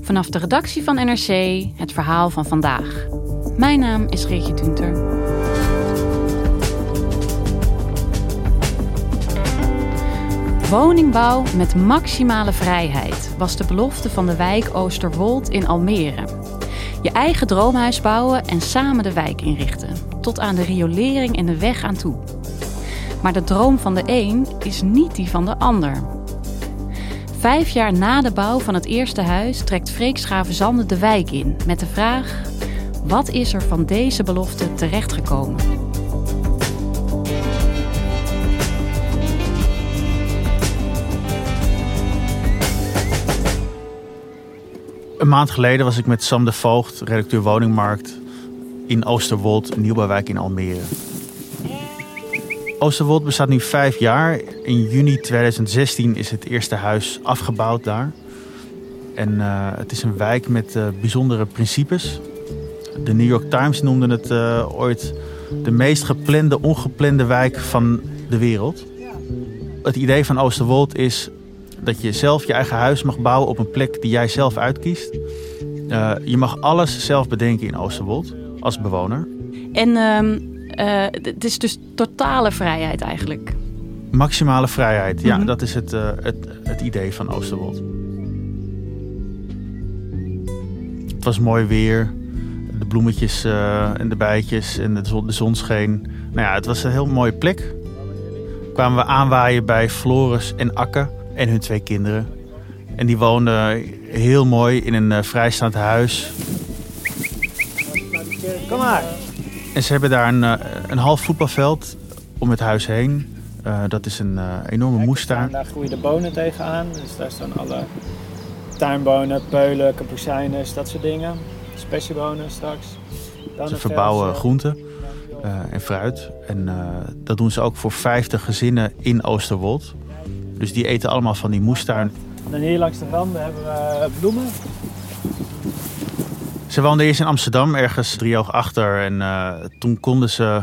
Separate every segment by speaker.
Speaker 1: Vanaf de redactie van NRC het verhaal van vandaag. Mijn naam is Reetje Tunter. Woningbouw met maximale vrijheid was de belofte van de wijk Oosterwold in Almere. Je eigen droomhuis bouwen en samen de wijk inrichten, tot aan de riolering en de weg aan toe. Maar de droom van de een is niet die van de ander. Vijf jaar na de bouw van het eerste huis trekt Freek Schavenzande de wijk in met de vraag: wat is er van deze belofte terechtgekomen?
Speaker 2: Een maand geleden was ik met Sam de Voogd, redacteur Woningmarkt, in Oosterwold, nieuwbouwwijk in Almere. Oosterwold bestaat nu vijf jaar. In juni 2016 is het eerste huis afgebouwd daar. En uh, het is een wijk met uh, bijzondere principes. De New York Times noemde het uh, ooit de meest geplande, ongeplande wijk van de wereld. Het idee van Oosterwold is dat je zelf je eigen huis mag bouwen op een plek die jij zelf uitkiest. Je mag alles zelf bedenken in Oosterwold als bewoner.
Speaker 1: En uh, het is dus totale vrijheid eigenlijk.
Speaker 2: Maximale vrijheid, ja, mm -hmm. dat is het, uh, het, het idee van Oosterwold. Het was mooi weer, de bloemetjes en de bijtjes en de zon, de zon scheen. Nou ja, het was een heel mooie plek. Kwamen we aanwaaien bij Floris en Akke en hun twee kinderen. En die woonden heel mooi in een uh, vrijstaand huis.
Speaker 3: Kom maar.
Speaker 2: En ze hebben daar een, uh, een half voetbalveld om het huis heen. Uh, dat is een enorme moestuin.
Speaker 3: Daar groeien de bonen tegenaan. Dus daar staan alle tuinbonen, peulen, kapucijnes, dat soort dingen. Speciebonen straks.
Speaker 2: Dan ze verbouwen groenten en fruit. En dat doen ze ook voor 50 gezinnen in Oosterwold. Dus die eten allemaal van die moestuin.
Speaker 3: En hier langs de randen hebben we bloemen.
Speaker 2: Ze woonden eerst in Amsterdam, ergens driehoog achter. En uh, toen konden ze,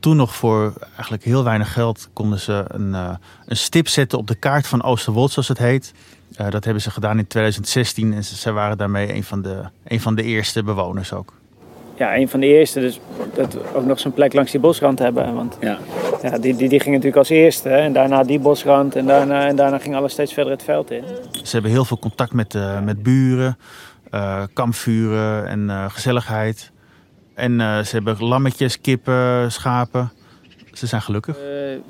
Speaker 2: toen nog voor eigenlijk heel weinig geld, konden ze een, uh, een stip zetten op de kaart van Oosterwold, zoals het heet. Uh, dat hebben ze gedaan in 2016 en ze, ze waren daarmee een van, de, een van de eerste bewoners ook
Speaker 3: ja, een van de eerste. Dus dat ook nog zo'n plek langs die bosrand hebben. Want ja. Ja, die, die, die ging natuurlijk als eerste. En daarna die bosrand. En daarna, en daarna ging alles steeds verder het veld in.
Speaker 2: Ze hebben heel veel contact met, uh, met buren. Uh, kampvuren en uh, gezelligheid. En ze hebben lammetjes, kippen, schapen. Ze zijn gelukkig.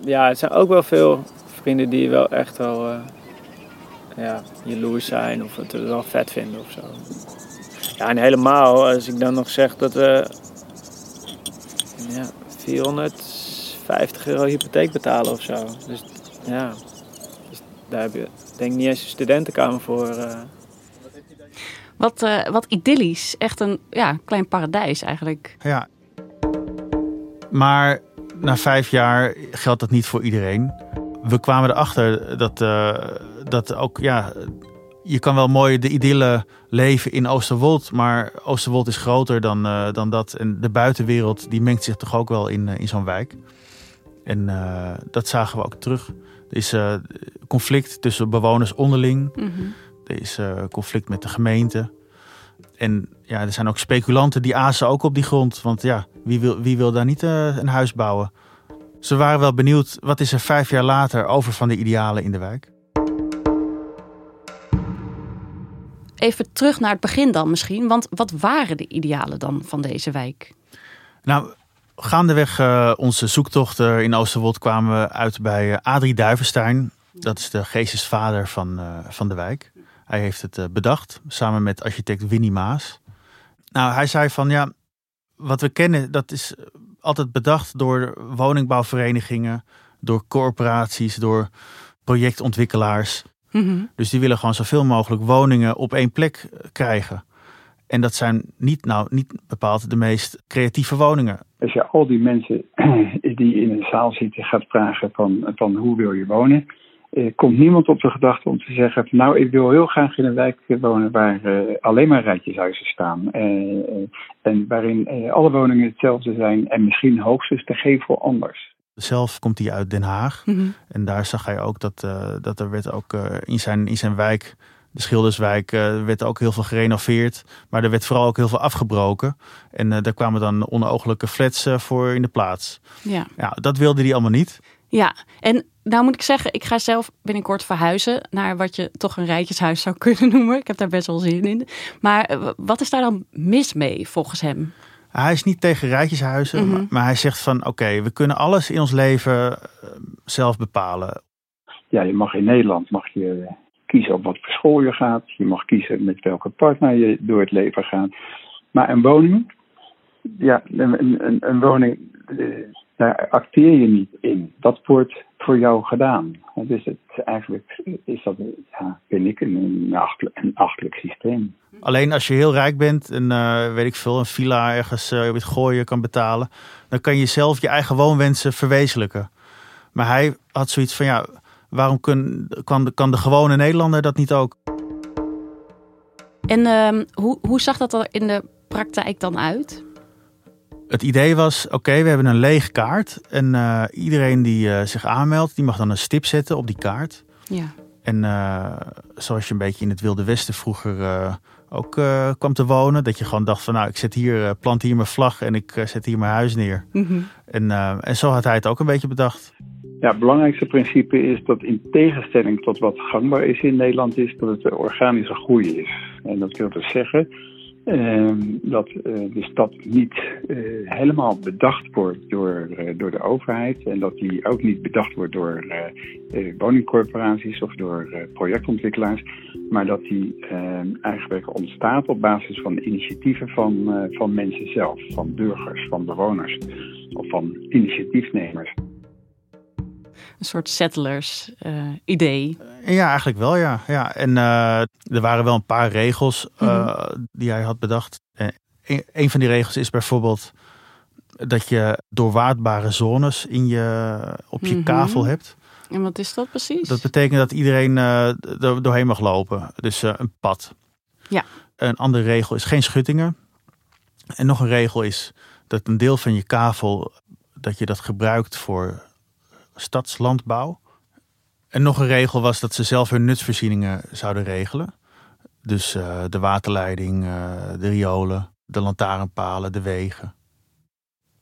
Speaker 3: ja, er zijn ook wel veel vrienden die wel echt wel ja, jaloers zijn. Of het wel vet vinden of zo. Ja, en helemaal als ik dan nog zeg dat we ja, 450 euro hypotheek betalen of zo. Dus ja, dus daar heb je denk niet eens een studentenkamer voor.
Speaker 1: Wat, uh, wat idyllisch. Echt een ja, klein paradijs eigenlijk.
Speaker 2: Ja. Maar na vijf jaar geldt dat niet voor iedereen. We kwamen erachter dat, uh, dat ook ja, je kan wel mooi de idylle leven in Oosterwold, maar Oosterwold is groter dan, uh, dan dat. En de buitenwereld die mengt zich toch ook wel in, in zo'n wijk. En dat zagen we ook terug. Er is conflict tussen bewoners onderling. Mm -hmm. Er is conflict met de gemeente. En ja, er zijn ook speculanten die azen ook op die grond. Want ja, wie wil, wie wil daar niet een huis bouwen? Ze waren wel benieuwd, wat is er vijf jaar later over van de idealen in de wijk?
Speaker 1: Even terug naar het begin dan misschien. Want wat waren de idealen dan van deze wijk?
Speaker 2: Nou, gaandeweg uh, onze zoektochten in Oosterwold kwamen we uit bij Adrie Duivenstein. Dat is de geestesvader van, uh, van de wijk. Hij heeft het bedacht, samen met architect Winnie Maas. Nou, hij zei van ja, wat we kennen, dat is altijd bedacht door woningbouwverenigingen, door corporaties, door projectontwikkelaars.
Speaker 1: Mhm.
Speaker 2: Dus die willen gewoon zoveel mogelijk woningen op één plek eh, krijgen. En dat zijn niet, nou, niet bepaald de meest creatieve woningen.
Speaker 4: Als je al die mensen die in een zaal zitten gaat vragen van, van hoe wil je wonen, eh, komt niemand op de gedachte om te zeggen van, nou ik wil heel graag in een wijk wonen waar eh, alleen maar rijtjeshuizen staan. eh, eh, en waarin eh, alle woningen hetzelfde zijn en misschien hoogstens de gevel anders.
Speaker 2: Zelf komt hij uit Den Haag.
Speaker 1: Mhm.
Speaker 2: En daar zag hij ook dat, eh, dat er werd ook eh, in, zijn, in zijn wijk, de Schilderswijk, eh, werd ook heel veel gerenoveerd. Maar er werd vooral ook heel veel afgebroken. En eh, daar kwamen dan onooglijke flats eh, voor in de plaats.
Speaker 1: Ja.
Speaker 2: Ja, dat wilde hij allemaal niet.
Speaker 1: ja, en nou moet ik zeggen, ik ga zelf binnenkort verhuizen naar wat je toch een rijtjeshuis zou kunnen noemen. Ik heb daar best wel zin in. Maar eh, wat is daar dan mis mee volgens hem?
Speaker 2: Hij is niet tegen rijtjeshuizen,
Speaker 1: Mhm.
Speaker 2: maar, maar hij zegt van oké, we kunnen alles in ons leven eh, zelf bepalen.
Speaker 4: Ja, je mag in Nederland mag je kiezen op wat voor school je gaat. Je mag kiezen met welke partner je door het leven gaat. Maar een woning, ja, een, een, een woning, eh, daar acteer je niet in. Dat wordt voor jou gedaan. Dus het, eigenlijk is dat, ja, vind ik, een, achtelijk, een achtelijk systeem.
Speaker 2: Alleen als je heel rijk bent en eh, weet ik veel, een villa ergens eh, op het gooien kan betalen, dan kan je zelf je eigen woonwensen verwezenlijken. Maar hij had zoiets van ja, waarom kun, kan, de, kan de gewone Nederlander dat niet ook?
Speaker 1: En ehm, hoe, hoe zag dat er in de praktijk dan uit?
Speaker 2: Het idee was, oké, we hebben een lege kaart en eh, iedereen die eh, zich aanmeldt, die mag dan een stip zetten op die kaart.
Speaker 1: Ja.
Speaker 2: En eh, zoals je een beetje in het Wilde Westen vroeger eh, ook eh, kwam te wonen, dat je gewoon dacht van nou, ik zet hier, eh, plant hier mijn vlag en ik zet hier mijn huis neer.
Speaker 1: Mhm.
Speaker 2: En, eh, en zo had hij het ook een beetje bedacht.
Speaker 4: Ja, het belangrijkste principe is dat in tegenstelling tot wat gangbaar is in Nederland, is dat het organische groei is. En dat wil dus zeggen ehm, dat eh, de stad niet eh, helemaal bedacht wordt door, eh, door de overheid. En dat die ook niet bedacht wordt door woningcorporaties of door projectontwikkelaars. Maar dat die ehm, eigenlijk ontstaat op basis van initiatieven van, van mensen zelf, van burgers, van bewoners of van initiatiefnemers.
Speaker 1: Een soort settlers eh, idee.
Speaker 2: Ja, eigenlijk wel, ja. ja. En eh, er waren wel een paar regels eh, die hij had bedacht. Eh, een, van die regels is bijvoorbeeld dat je doorwaadbare zones in je, op je
Speaker 1: Mhm.
Speaker 2: kavel hebt.
Speaker 1: En wat is dat precies?
Speaker 2: Dat betekent dat iedereen er doorheen mag lopen. Dus een pad.
Speaker 1: Ja.
Speaker 2: Een andere regel is geen schuttingen. En nog een regel is dat een deel van je kavel, dat je dat gebruikt voor stadslandbouw. En nog een regel was dat ze zelf hun nutsvoorzieningen zouden regelen. Dus eh, de waterleiding, eh, de riolen, de lantaarnpalen, de wegen.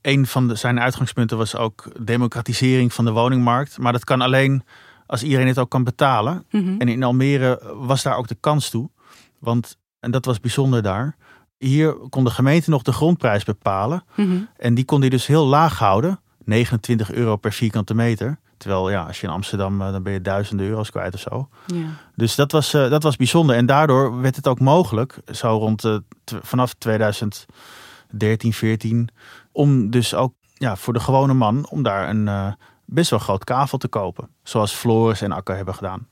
Speaker 2: Een van de, zijn uitgangspunten was ook democratisering van de woningmarkt. Maar dat kan alleen als iedereen het ook kan betalen.
Speaker 1: Mhm.
Speaker 2: En in Almere was daar ook de kans toe. Want, en dat was bijzonder daar. Hier kon de gemeente nog de grondprijs bepalen.
Speaker 1: Mhm.
Speaker 2: En die kon hij dus heel laag houden. 29 euro per vierkante meter. Terwijl ja, als je in Amsterdam, eh, dan ben je duizenden euro's kwijt of zo.
Speaker 1: Ja.
Speaker 2: Dus dat was, eh, dat was bijzonder. En daardoor werd het ook mogelijk, zo rond tw- vanaf 2013, 14, om dus ook ja, voor de gewone man, om daar een best wel groot kavel te kopen. Zoals Floris en Akker hebben gedaan.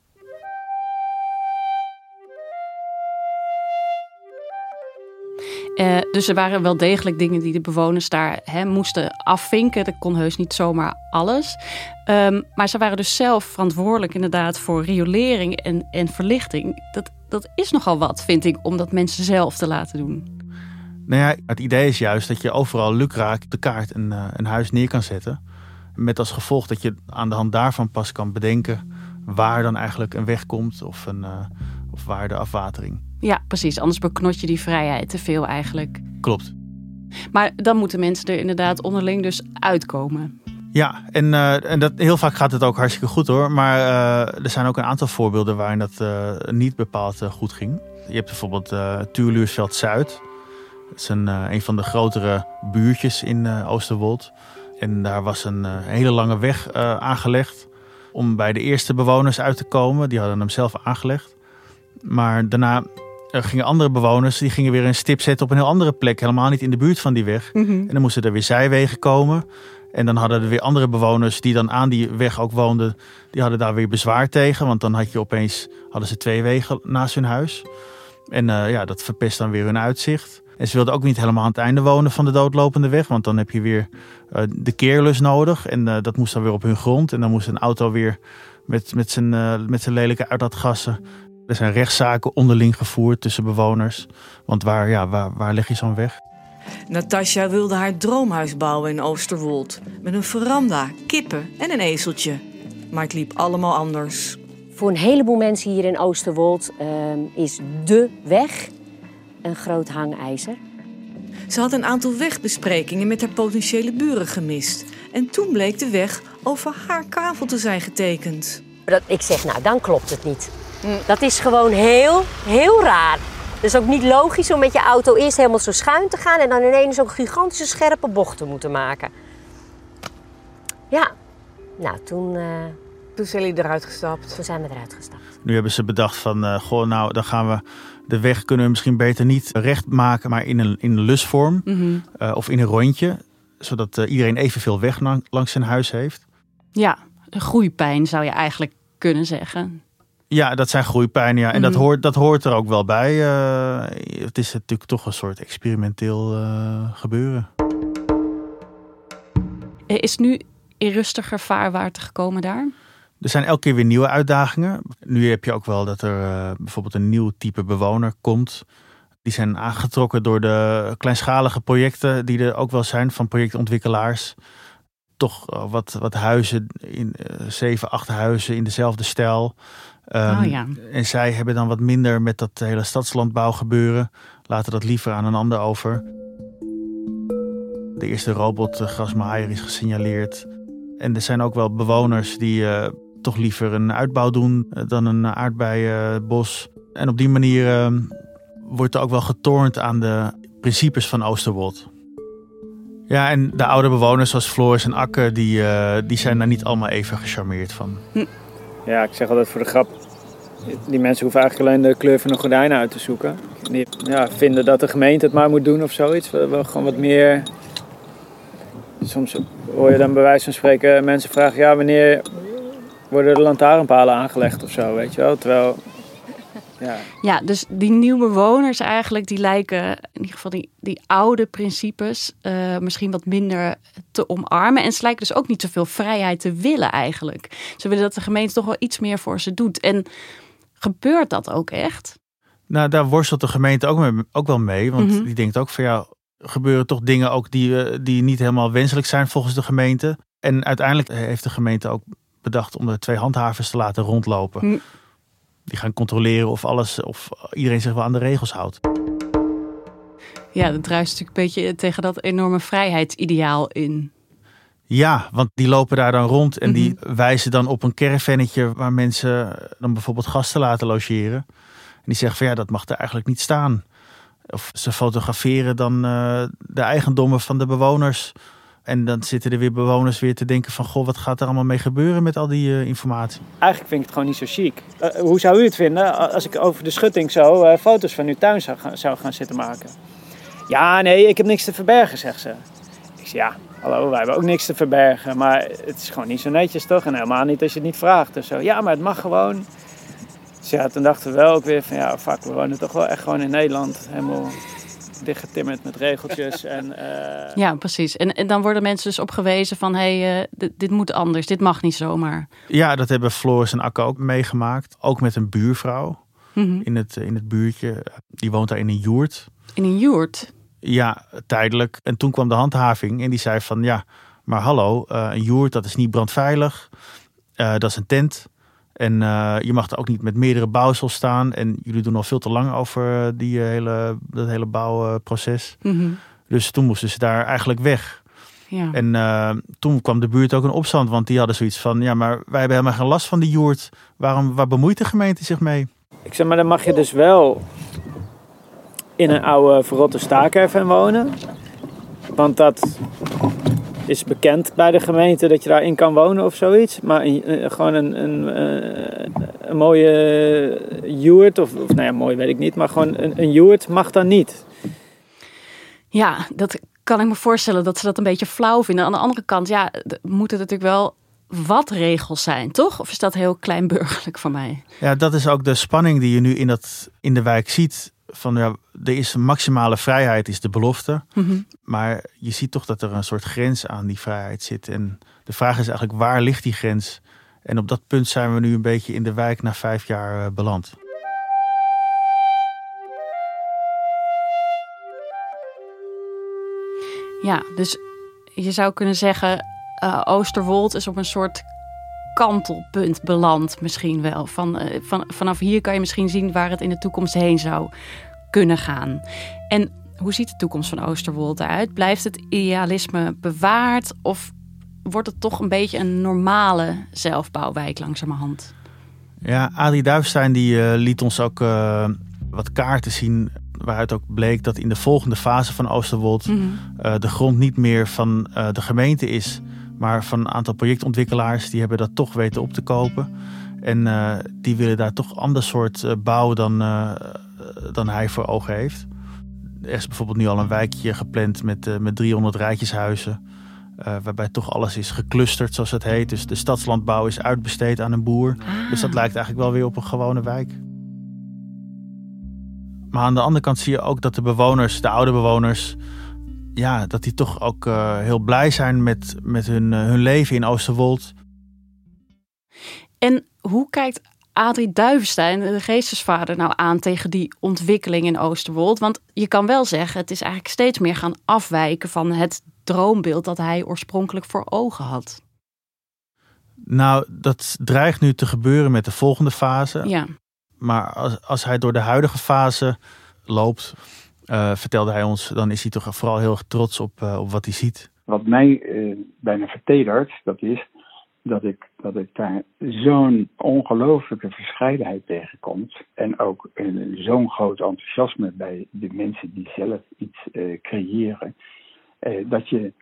Speaker 1: Eh, dus er waren wel degelijk dingen die de bewoners daar hè, moesten afvinken. Dat kon heus niet zomaar alles. Ehm, maar ze waren dus zelf verantwoordelijk inderdaad voor riolering en, en verlichting. Dat, dat is nogal wat, vind ik, om dat mensen zelf te laten doen.
Speaker 2: Nou ja, het idee is juist dat je overal lukraak de kaart een, eh, een huis neer kan zetten. Met als gevolg dat je aan de hand daarvan pas kan bedenken waar dan eigenlijk een weg komt of, een, eh, of waar de afwatering.
Speaker 1: Ja, precies. Anders beknot je die vrijheid te veel eigenlijk.
Speaker 2: Klopt.
Speaker 1: Maar dan moeten mensen er inderdaad onderling dus uitkomen.
Speaker 2: Ja, en, eh, en dat, heel vaak gaat het ook hartstikke goed hoor. Maar eh, er zijn ook een aantal voorbeelden waarin dat eh, niet bepaald goed ging. Je hebt bijvoorbeeld eh Tuurluursveld Zuid. Dat is een, eh, een van de grotere buurtjes in eh, Oosterwold. En daar was een eh, hele lange weg eh, aangelegd om bij de eerste bewoners uit te komen. Die hadden hem zelf aangelegd. Maar daarna eh, gingen andere bewoners, die gingen weer een stip zetten op een heel andere plek. Helemaal niet in de buurt van die weg. En dan moesten er weer zijwegen komen. En dan hadden er weer andere bewoners die dan aan die weg ook woonden, die hadden daar weer bezwaar tegen. Want dan had je opeens, hadden ze twee wegen naast hun huis. En uh, ja, dat verpest dan weer hun uitzicht. En ze wilden ook niet helemaal aan het einde wonen van de doodlopende weg. Want dan heb je weer uh, de keerlus nodig. En uh, dat moest dan weer op hun grond. En dan moest een auto weer met, met, zijn, met zijn lelijke uitlaatgassen. Er zijn rechtszaken onderling gevoerd tussen bewoners. Want waar, ja, waar, waar leg je zo'n weg?
Speaker 5: Natasja wilde haar droomhuis bouwen in Oosterwold. Met een veranda, kippen en een ezeltje. Maar het liep allemaal anders.
Speaker 6: Voor een heleboel mensen hier in Oosterwold uh, is de weg een groot hangijzer.
Speaker 5: Ze had een aantal wegbesprekingen met haar potentiële buren gemist. En toen bleek de weg over haar kavel te zijn getekend.
Speaker 6: Dat, ik zeg, nou, dan klopt het niet. Dat is gewoon heel, heel raar. Het is ook niet logisch om met je auto eerst helemaal zo schuin te gaan en dan ineens zo'n gigantische scherpe bocht te moeten maken. Ja, nou toen. Uh,
Speaker 5: toen zijn jullie eruit gestapt.
Speaker 6: Toen zijn we eruit gestapt.
Speaker 2: Nu hebben ze bedacht van, uh, goh, nou dan gaan we de weg kunnen we misschien beter niet recht maken, maar in een, in een lusvorm mm -hmm. uh, of in een rondje, zodat iedereen evenveel weg langs zijn huis heeft.
Speaker 1: Ja, groeipijn zou je eigenlijk kunnen zeggen.
Speaker 2: Ja, dat zijn groeipijnen. Ja. En dat, hoort, dat hoort er ook wel bij. Uh, het is natuurlijk toch een soort experimenteel uh, gebeuren.
Speaker 1: Is nu in rustiger vaarwater gekomen daar?
Speaker 2: Er zijn elke keer weer nieuwe uitdagingen. Nu heb je ook wel dat er uh, bijvoorbeeld een nieuw type bewoner komt. Die zijn aangetrokken door de kleinschalige projecten die er ook wel zijn van projectontwikkelaars. Toch wat, wat huizen, in, zeven, acht huizen in dezelfde stijl. Um,
Speaker 1: oh, ja.
Speaker 2: En zij hebben dan wat minder met dat hele stadslandbouw gebeuren. Laten dat liever aan een ander over. De eerste robotgrasmaaier is gesignaleerd. En er zijn ook wel bewoners die uh, toch liever een uitbouw doen dan een aardbeienbos. En op die manier uh, wordt er ook wel getornd aan de principes van Oosterwold. Ja, en de oude bewoners zoals Floris en Akke, die, die zijn daar niet allemaal even gecharmeerd van.
Speaker 3: Hm. Ja, ik zeg altijd voor de grap. Die mensen hoeven eigenlijk alleen de kleur van de gordijnen uit te zoeken. Die ja, vinden dat de gemeente het maar moet doen of zoiets. We wel gewoon wat meer. Soms hoor je dan bij wijze van spreken mensen vragen: ja, wanneer worden de lantaarnpalen aangelegd of zo, weet je wel? Terwijl. Ja.
Speaker 1: ja, dus die nieuwe bewoners eigenlijk, die lijken in ieder geval die, die oude principes uh, misschien wat minder te omarmen. En ze lijken dus ook niet zoveel vrijheid te willen eigenlijk. Ze willen dat de gemeente toch wel iets meer voor ze doet. En gebeurt dat ook echt?
Speaker 2: Nou, daar worstelt de gemeente ook, mee, ook wel mee. Want mm -hmm. die denkt ook van ja, gebeuren toch dingen ook die, die niet helemaal wenselijk zijn volgens de gemeente. En uiteindelijk heeft de gemeente ook bedacht om de twee handhavers te laten rondlopen. Mm. Die gaan controleren of alles, of iedereen zich wel aan de regels houdt.
Speaker 1: Ja, dat druist natuurlijk een beetje tegen dat enorme vrijheidsideaal in.
Speaker 2: Ja, want die lopen daar dan rond en die mm-hmm. wijzen dan op een caravannetje waar mensen dan bijvoorbeeld gasten laten logeren. En die zeggen van ja, dat mag er eigenlijk niet staan. Of ze fotograferen dan uh, de eigendommen van de bewoners. En dan zitten er weer bewoners weer te denken van... goh, wat gaat er allemaal mee gebeuren met al die uh, informatie?
Speaker 3: Eigenlijk vind ik het gewoon niet zo chic. Uh, hoe zou u het vinden als ik over de schutting zo foto's van uw tuin zou gaan, zitten maken? Ja, nee, ik heb niks te verbergen, zegt ze. Ik zeg, ja, hallo, wij hebben ook niks te verbergen. Maar het is gewoon niet zo netjes, toch? En helemaal niet als je het niet vraagt. Dus zo, ja, maar het mag gewoon. Dus ja, toen dachten we wel ook weer van... ja, fuck, we wonen toch wel echt gewoon in Nederland. Helemaal dichtgetimmerd met regeltjes. en, uh...
Speaker 1: Ja, precies. En, en dan worden mensen dus op gewezen van... hé, hey, uh, dit moet anders, dit mag niet zomaar.
Speaker 2: Ja, dat hebben Floris en Akka ook meegemaakt. Ook met een buurvrouw mm -hmm. in, het, in het buurtje. Die woont daar in een joert.
Speaker 1: In een joert?
Speaker 2: Ja, tijdelijk. En toen kwam de handhaving en die zei van... ja, maar hallo, uh, een joert dat is niet brandveilig. dat is een tent. En uh, je mag er ook niet met meerdere bouwsels staan. En jullie doen al veel te lang over die hele, dat hele bouwproces.
Speaker 1: Mm -hmm.
Speaker 2: Dus toen moesten ze daar eigenlijk weg.
Speaker 1: Ja.
Speaker 2: En uh, toen kwam de buurt ook in opstand. Want die hadden zoiets van... Ja, maar wij hebben helemaal geen last van die joert. Waarom, waar bemoeit de gemeente zich mee?
Speaker 3: Ik zeg maar, dan mag je dus wel in een oude verrotte staakerven wonen. Want dat is bekend bij de gemeente dat je daarin kan wonen of zoiets. Maar uh, gewoon een, een, uh, een mooie joert, of, of nou ja, mooi weet ik niet, maar gewoon een, een joert mag dan niet.
Speaker 1: Ja, dat kan ik me voorstellen dat ze dat een beetje flauw vinden. Aan de andere kant, ja, moeten er natuurlijk wel wat regels zijn, toch? Of is dat heel kleinburgerlijk van mij?
Speaker 2: Ja, dat is ook de spanning die je nu in, dat, in de wijk ziet. Van ja, er is maximale vrijheid, is de belofte. Maar je ziet toch dat er een soort grens aan die vrijheid zit. En de vraag is eigenlijk, waar ligt die grens? En op dat punt zijn we nu een beetje in de wijk na vijf jaar eh, beland.
Speaker 1: Ja, dus je zou kunnen zeggen, eh, Oosterwold is op een soort kantelpunt beland misschien wel. Van, eh, van, vanaf hier kan je misschien zien waar het in de toekomst heen zou kunnen gaan. En hoe ziet de toekomst van Oosterwold eruit? Blijft het idealisme bewaard of wordt het toch een beetje een normale zelfbouwwijk langzamerhand?
Speaker 2: Ja, Adrie Duivestein die eh, liet ons ook eh, wat kaarten zien. Waaruit ook bleek dat in de volgende fase van Oosterwold eh, de grond niet meer van de gemeente is, maar van een aantal projectontwikkelaars. Die hebben dat toch weten op te kopen. En eh, die willen daar toch ander soort eh, bouw dan, eh, dan hij voor ogen heeft. Er is bijvoorbeeld nu al een wijkje gepland met, met 300 rijtjeshuizen. waarbij toch alles is geclusterd, zoals het heet. Dus de stadslandbouw is uitbesteed aan een boer. Dus dat lijkt eigenlijk wel weer op een gewone wijk. Maar aan de andere kant zie je ook dat de bewoners, de oude bewoners, ja, dat die toch ook eh, heel blij zijn met, met hun, eh, hun leven in Oosterwold.
Speaker 1: En hoe kijkt Adrie Duivenstein, de geestesvader, nou aan tegen die ontwikkeling in Oosterwold? Want je kan wel zeggen, het is eigenlijk steeds meer gaan afwijken van het droombeeld dat hij oorspronkelijk voor ogen had.
Speaker 2: Nou, dat dreigt nu te gebeuren met de volgende fase.
Speaker 1: Ja,
Speaker 2: Maar als, als hij door de huidige fase loopt, eh, vertelde hij ons, dan is hij toch vooral heel trots op, eh, op wat hij ziet.
Speaker 4: Wat mij eh, bijna vertedert, dat is dat ik, dat ik daar zo'n ongelooflijke verscheidenheid tegenkomt. En ook zo'n groot enthousiasme bij de mensen die zelf iets creëren. dat je,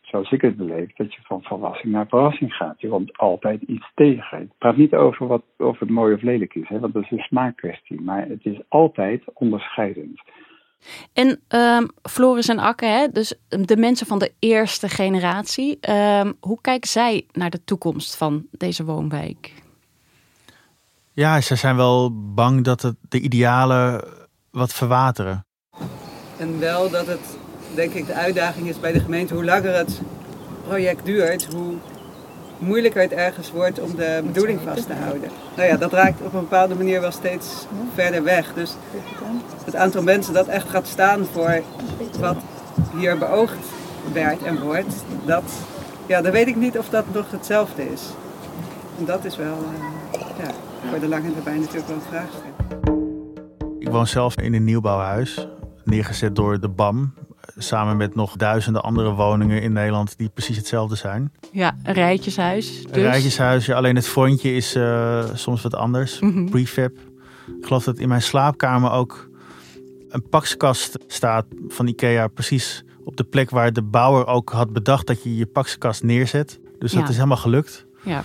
Speaker 4: zoals ik het beleef, dat je van verrassing naar verrassing gaat. Je komt altijd iets tegen. Ik praat niet over wat, of het mooi of lelijk is, hè, want dat is een smaakkwestie. Maar het is altijd onderscheidend.
Speaker 1: En ehm, Floris en Akke, hè, dus de mensen van de eerste generatie, ehm, hoe kijken zij naar de toekomst van deze woonwijk?
Speaker 2: Ja, ze zijn wel bang dat het, de idealen wat verwateren.
Speaker 7: En wel dat het, denk ik, de uitdaging is bij de gemeente. Hoe langer het project duurt, hoe moeilijker het ergens wordt om de bedoeling vast te houden. Nou ja, dat raakt op een bepaalde manier wel steeds verder weg. Dus het aantal mensen dat echt gaat staan voor wat hier beoogd werd en wordt, dat, ja, dan weet ik niet of dat nog hetzelfde is. En dat is wel eh, ja, voor de lange termijn natuurlijk wel een vraagstuk.
Speaker 2: Ik woon zelf in een nieuwbouwhuis, neergezet door de BAM. Samen met nog duizenden andere woningen in Nederland die precies hetzelfde zijn.
Speaker 1: Ja, een rijtjeshuis. Dus.
Speaker 2: Een rijtjeshuisje, alleen het frontje is eh, soms wat anders.
Speaker 1: Mhm.
Speaker 2: Prefab. Ik geloof dat in mijn slaapkamer ook een pakskast staat van Ikea. Precies op de plek waar de bouwer ook had bedacht dat je je pakskast neerzet. Dus dat
Speaker 1: Ja.
Speaker 2: is helemaal gelukt.
Speaker 1: Ja.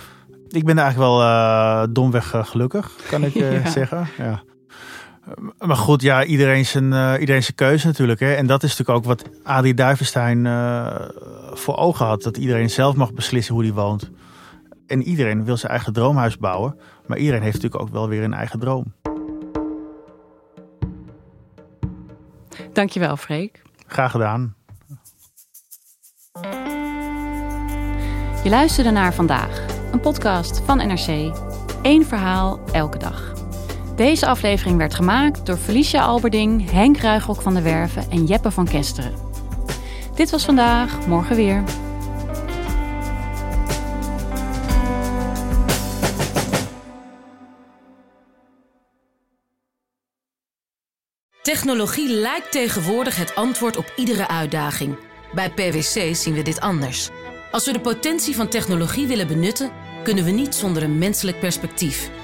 Speaker 2: Ik ben eigenlijk wel eh, domweg eh, gelukkig, kan ik
Speaker 1: Ja.
Speaker 2: zeggen. Ja. Eh, Maar goed, ja, iedereen zijn, eh, iedereen zijn keuze natuurlijk. Hè. En dat is natuurlijk ook wat Adrie Duivenstein eh, voor ogen had. Dat iedereen zelf mag beslissen hoe hij woont. En iedereen wil zijn eigen droomhuis bouwen. Maar iedereen heeft natuurlijk ook wel weer een eigen droom.
Speaker 1: Dankjewel, Freek.
Speaker 2: Graag gedaan.
Speaker 1: Je luisterde naar Vandaag, een podcast van NRC. Eén verhaal elke dag. Deze aflevering werd gemaakt door Felicia Alberding, Henk Ruigrok van der Werven en Jeppe van Kesteren. Dit was vandaag, morgen weer.
Speaker 8: Technologie lijkt tegenwoordig het antwoord op iedere uitdaging. Bij PwC zien we dit anders. Als we de potentie van technologie willen benutten, kunnen we niet zonder een menselijk perspectief.